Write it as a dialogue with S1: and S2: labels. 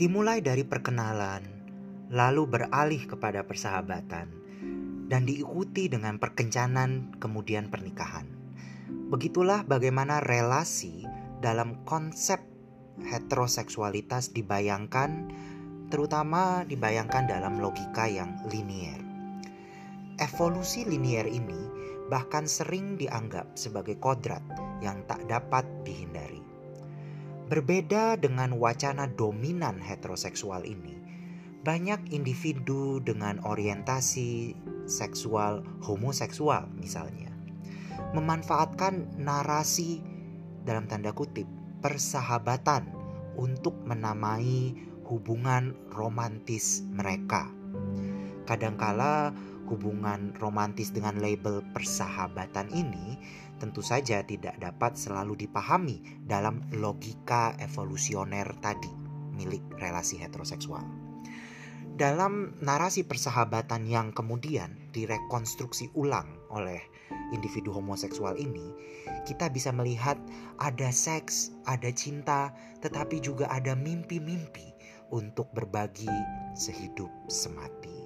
S1: Dimulai dari perkenalan, lalu beralih kepada persahabatan, dan diikuti dengan perkencanan, kemudian pernikahan. Begitulah bagaimana relasi dalam konsep heteroseksualitas dibayangkan, terutama dibayangkan dalam logika yang linier. Evolusi linier ini bahkan sering dianggap sebagai kodrat yang tak dapat dihindari. Berbeda dengan wacana dominan heteroseksual ini, banyak individu dengan orientasi seksual homoseksual misalnya memanfaatkan narasi dalam tanda kutip persahabatan untuk menamai hubungan romantis mereka. Kadangkala hubungan romantis dengan label persahabatan ini tentu saja tidak dapat selalu dipahami dalam logika evolusioner tadi milik relasi heteroseksual. Dalam narasi persahabatan yang kemudian direkonstruksi ulang oleh individu homoseksual ini, kita bisa melihat ada seks, ada cinta, tetapi juga ada mimpi-mimpi untuk berbagi sehidup semati.